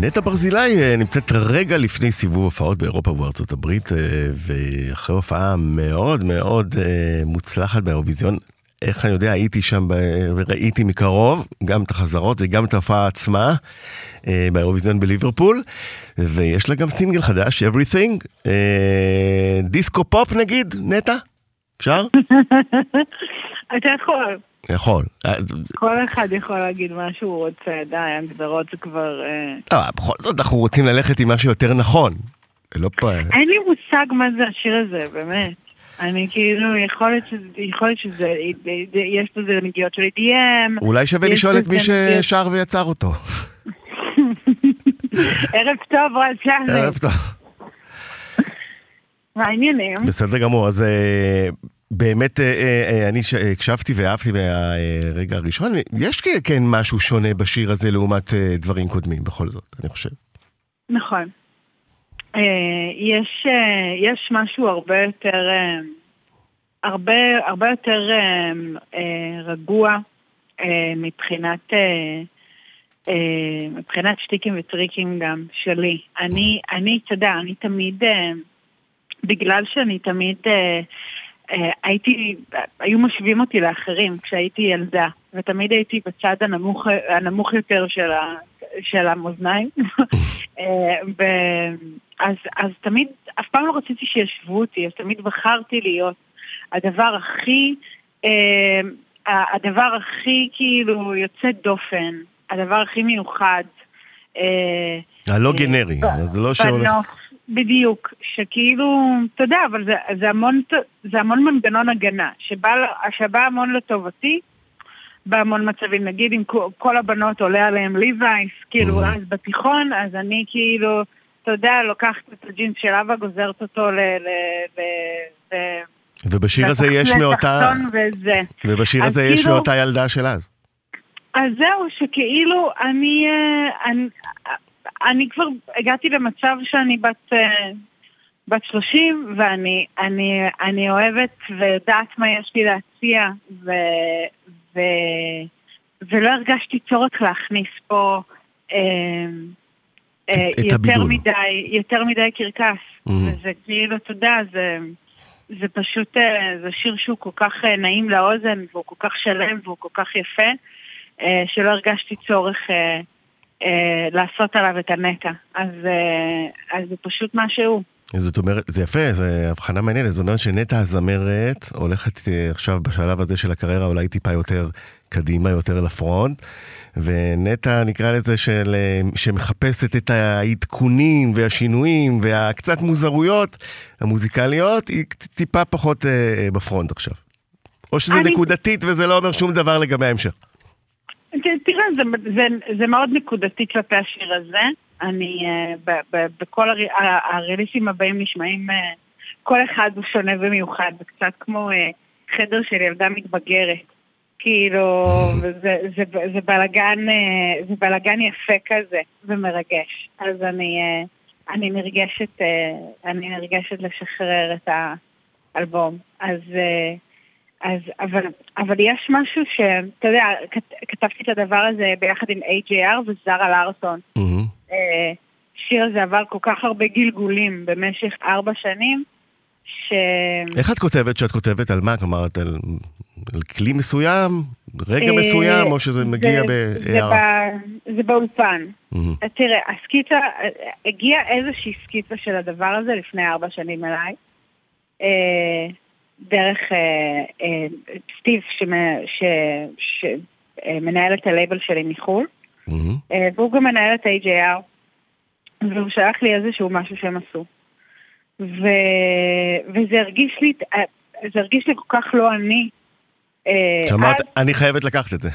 נטע ברזילי אה, נמצאת רגע לפני סיבוב הופעות באירופה ובארצות הברית, אה, ואחרי הופעה מאוד מאוד אה, מוצלחת באירוויזיון. איך אני יודע, הייתי שם וראיתי מקרוב גם את החזרות וגם את ההופעה עצמה באירוויזיון בליברפול, ויש לה גם סינגל חדש, Everything, דיסקו פופ נגיד, נטע? אפשר? אתה יכול. יכול. כל אחד יכול להגיד מה שהוא רוצה, די, הגדרות זה כבר... לא, בכל זאת אנחנו רוצים ללכת עם משהו יותר נכון. לא פה... אין לי מושג מה זה השיר הזה, באמת. אני כאילו, יכול להיות שזה, יכול להיות שזה, יש בזה נגיעות של EDM. אולי שווה לשאול את מי ששר ויצר אותו. ערב טוב, רז שלום. ערב טוב. מה העניינים? בסדר גמור, אז באמת, אה, אה, אה, אני הקשבתי ואהבתי מהרגע הראשון, יש כן משהו שונה בשיר הזה לעומת דברים קודמים, בכל זאת, אני חושב. נכון. יש, יש משהו הרבה יותר, הרבה, הרבה יותר רגוע מבחינת, מבחינת שטיקים וטריקים גם שלי. אני, אני, אתה יודע, אני תמיד, בגלל שאני תמיד... אה, הייתי, היו משווים אותי לאחרים כשהייתי ילדה, ותמיד הייתי בצד הנמוך, הנמוך יותר של, ה, של המאזניים. אה, אז, אז תמיד, אף פעם לא רציתי שישבו אותי, אז תמיד בחרתי להיות הדבר הכי, אה, הדבר הכי כאילו יוצא דופן, הדבר הכי מיוחד. הלא גנרי, אז לא שהולך... בדיוק, שכאילו, אתה יודע, אבל זה, זה, המון, זה המון מנגנון הגנה, שבא, שבא המון לטובתי, בהמון מצבים, נגיד אם כל הבנות עולה עליהם ליווייס, כאילו, mm-hmm. אז בתיכון, אז אני כאילו, אתה יודע, לוקחת את הג'ינס של אבא, גוזרת אותו ל... ל, ל, ל ובשיר הזה יש מאותה... וזה. ובשיר הזה יש כאילו, מאותה ילדה של אז. אז זהו, שכאילו אני, אה, אני, אני כבר הגעתי למצב שאני בת, אה, בת 30 ואני אני, אני אוהבת ויודעת מה יש לי להציע ו, ו, ולא הרגשתי צורך להכניס פה אה, אה, יותר הבידול. מדי, יותר מדי קרקס. Mm-hmm. וזה כאילו, אתה יודע, זה, זה פשוט, אה, זה שיר שהוא כל כך אה, נעים לאוזן והוא כל כך שלם והוא כל כך יפה, שלא הרגשתי צורך... אה, לעשות עליו את הנטע. אז, אה, אז זה פשוט מה שהוא. זאת אומרת, זה יפה, זו הבחנה מעניינת, זאת אומרת שנטע הזמרת הולכת אה, עכשיו בשלב הזה של הקריירה אולי טיפה יותר קדימה, יותר לפרונט, ונטע נקרא לזה של, שמחפשת את העדכונים והשינויים והקצת מוזרויות המוזיקליות, היא טיפה פחות אה, בפרונט עכשיו. או שזה אני... נקודתית וזה לא אומר שום דבר לגבי ההמשך. תראה, זה, זה, זה מאוד נקודתי כלפי השיר הזה. אני, uh, ב, ב, בכל הר, הריליסים הבאים נשמעים, uh, כל אחד הוא שונה ומיוחד, זה קצת כמו uh, חדר של ילדה מתבגרת. כאילו, זה, זה, זה, בלגן, זה בלגן יפה כזה, ומרגש. אז אני, אני נרגשת, אני נרגשת לשחרר את האלבום. אז... אז, אבל, אבל יש משהו שאתה יודע, כתבתי את הדבר הזה ביחד עם AJR וזרה לארסון. Mm-hmm. שיר הזה עבר כל כך הרבה גלגולים במשך ארבע שנים, ש... איך את כותבת שאת כותבת על מה? כלומר, את על, על כלי מסוים, רגע אה, מסוים, או שזה מגיע בהערה? זה, זה באולפן. Mm-hmm. תראה, הסקיצה, הגיעה איזושהי סקיצה של הדבר הזה לפני ארבע שנים אליי. אה, דרך אה, אה, סטיב שמנהל את הלייבל שלי מחו"ל, mm-hmm. אה, והוא גם מנהל את AJR, והוא שלח לי איזשהו משהו שהם עשו. ו... וזה הרגיש לי, אה, זה הרגיש לי כל כך לא אני. אה, שאמרת, אז... אני חייבת לקחת את זה.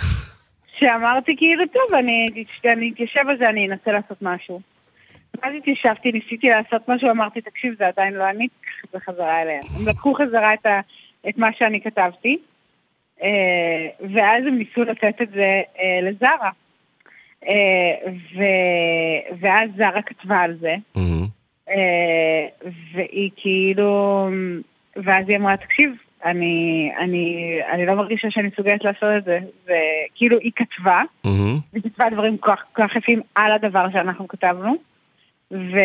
שאמרתי כאילו, טוב, אני, אני אתיישב על זה, אני אנסה לעשות משהו. ואז התיישבתי, ניסיתי לעשות משהו, אמרתי, תקשיב, זה עדיין לא אני, את זה חזרה אליהם. הם לקחו חזרה את, ה, את מה שאני כתבתי, אה, ואז הם ניסו לתת את זה אה, לזרה. אה, ו, ואז זרה כתבה על זה, mm-hmm. והיא כאילו, ואז היא אמרה, תקשיב, אני, אני, אני לא מרגישה שאני מסוגלת לעשות את זה. וכאילו היא כתבה, מהמם. היא כתבה דברים כל כך יפים על הדבר שאנחנו כתבנו. ו...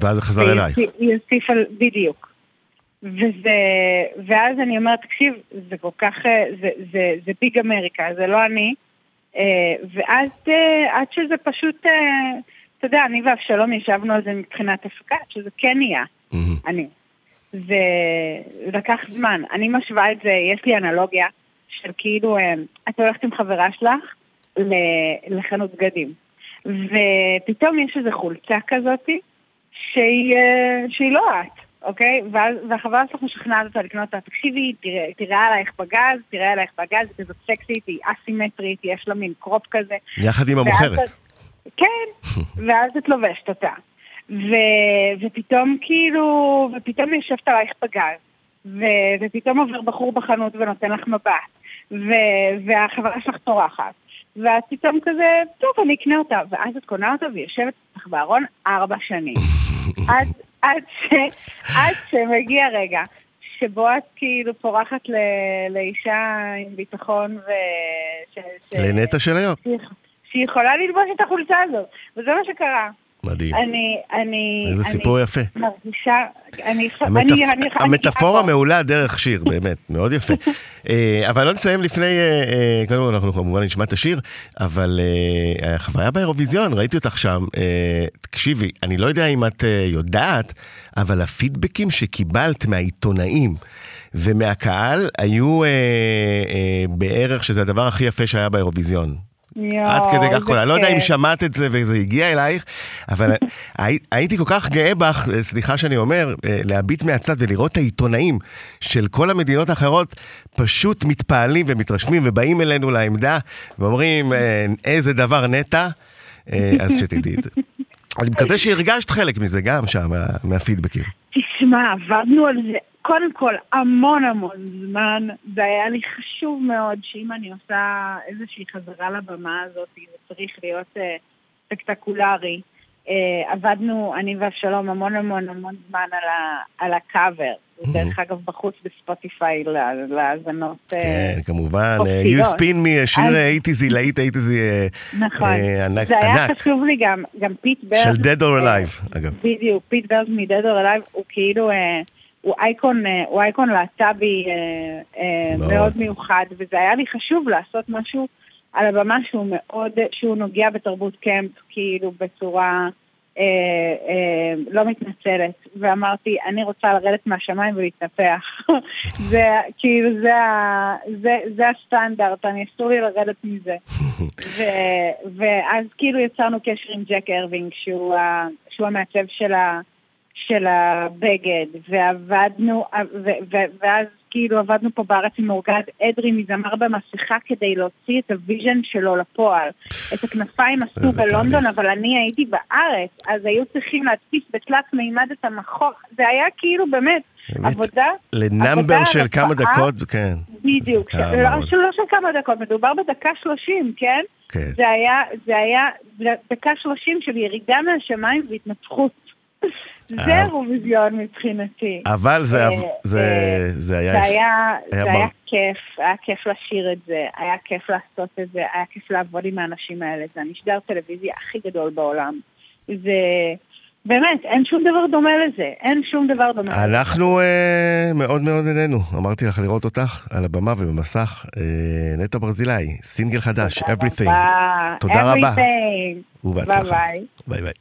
ואז זה חזר אלייך. היא הוסיפה, בדיוק. וזה, ואז אני אומרת, תקשיב, זה כל כך, אה, זה, זה, זה ביג אמריקה, זה לא אני. אה, ואז אה, עד שזה פשוט, אתה יודע, אני ואבשלום ישבנו על זה מבחינת הפקה, שזה כן נהיה, מהמם. אני. זה לקח זמן. אני משווה את זה, יש לי אנלוגיה של כאילו, את הולכת עם חברה שלך לחנות בגדים, ופתאום יש איזו חולצה כזאתי שהיא, אה, שהיא לא את, אוקיי? ואז, והחברה שלך משכנעת אותה לקנות אותה, תקשיבי, תראה, תראה עלייך בגז, תראה עלייך בגז, היא כזאת סקסית, היא אסימטרית, יש לה מין קרופ כזה. יחד עם ואז המוכרת. את- כן, ואז את לובשת אותה. ו... ופתאום כאילו, ופתאום יושבת עלייך בגז, ו... ופתאום עובר בחור בחנות ונותן לך מבט, ו... והחברה שלך טורחת, ואת פתאום כזה, טוב, אני אקנה אותה, ואז את קונה אותה והיא יושבת לך בארון ארבע שנים. עד, עד, ש... עד שמגיע רגע שבו את כאילו פורחת ל... לאישה עם ביטחון ו... ש... ש... לנטע של היום. שהיא- שהיא יכולה ללבוש את החולצה הזאת, וזה מה שקרה. מדהים. אני, אני, איזה אני סיפור יפה. מרגישה, אני, המטפ- אני, אני, המטאפורה מעולה דרך שיר, באמת, מאוד יפה. אה, אבל לא נסיים לפני, אה, אה, קודם כל אנחנו כמובן נשמע את השיר, אבל החוויה באירוויזיון, ראיתי אותך שם, תקשיבי, אני לא יודע אם את יודעת, אבל הפידבקים שקיבלת מהעיתונאים ומהקהל היו אה, אה, בערך שזה הדבר הכי יפה שהיה באירוויזיון. עד כדי כך אני לא יודע אם שמעת את זה וזה הגיע אלייך, אבל הי- הייתי כל כך גאה בך, אה, סליחה שאני אומר, אה, להביט מהצד ולראות את העיתונאים של כל המדינות האחרות פשוט מתפעלים ומתרשמים ובאים אלינו לעמדה ואומרים אה, איזה דבר נטע, אה, אז שתדעי את זה. אני מקווה שהרגשת חלק מזה גם שם, מה- מהפידבקים. תשמע, עבדנו על זה קודם כל המון המון זמן, זה היה לי חשוב מאוד שאם אני עושה איזושהי חזרה לבמה הזאת, זה צריך להיות אה, ספקטקולרי. אה, עבדנו, אני ואבשלום, המון המון המון זמן על, ה, על הקאבר. זה דרך אגב בחוץ ב Spotify להאזנות. אה, כן, כמובן, אופטימיות. You Spin Me, שיר אז- אייטיזי, להיט אייטיזי אה, נכון. אה, ענק. זה היה. חשוב לי גם, גם פיט ברנס. של Dead or אה, Alive, אגב. בדיוק, פיט ברנס מ-Dead or Alive הוא כאילו, אה, הוא אייקון, אה, הוא אייקון להט"בי אה, אה, מאוד. מאוד מיוחד, וזה היה לי חשוב לעשות משהו על הבמה שהוא מאוד, שהוא נוגע בתרבות קמפ, כאילו בצורה אה, אה, לא מתנצלת, ואמרתי, אני רוצה לרדת מהשמיים ולהתנפח. זה כאילו, זה, זה, זה הסטנדרט, אני אסור לי לרדת מזה. ו, ואז כאילו יצרנו קשר עם ג'ק ארווינג, שהוא, שהוא המעצב של, ה, של הבגד, ועבדנו, ו, ו, ואז כאילו עבדנו פה בארץ עם אורגד אדרי מזמר במסכה כדי להוציא את ה vision שלו לפועל. את הכנפיים עשו בלונדון. אבל אני הייתי בארץ, אז היו צריכים להדפיס בתלת מימד את המקור. זה היה כאילו באמת באמת, עבודה ל number עבודה של כמה. דקות, כן. בדיוק, לא. שלא של כמה דקות, מדובר בדקה שלושים, כן? כן. זה היה, זה היה דקה שלושים של ירידה מהשמיים והתנצחות. זה אה. אירוויזיון מבחינתי. אבל זה, אה, זה, אה, זה היה... זה. היה, היה זה היה. כיף, היה כיף לשיר את זה, היה כיף לעשות את זה, היה כיף לעבוד עם האנשים האלה, זה המשדר טלוויזיה הכי גדול בעולם. זה... באמת, אין שום דבר דומה לזה, אין שום דבר דומה לזה. אנחנו אה, מאוד מאוד נהנינו, אמרתי לך לראות אותך על הבמה ובמסך. אה, נטע ברזילי, סינגל חדש, Everything. תודה תודה רבה. Everything. ובהצלחה. ביי ביי.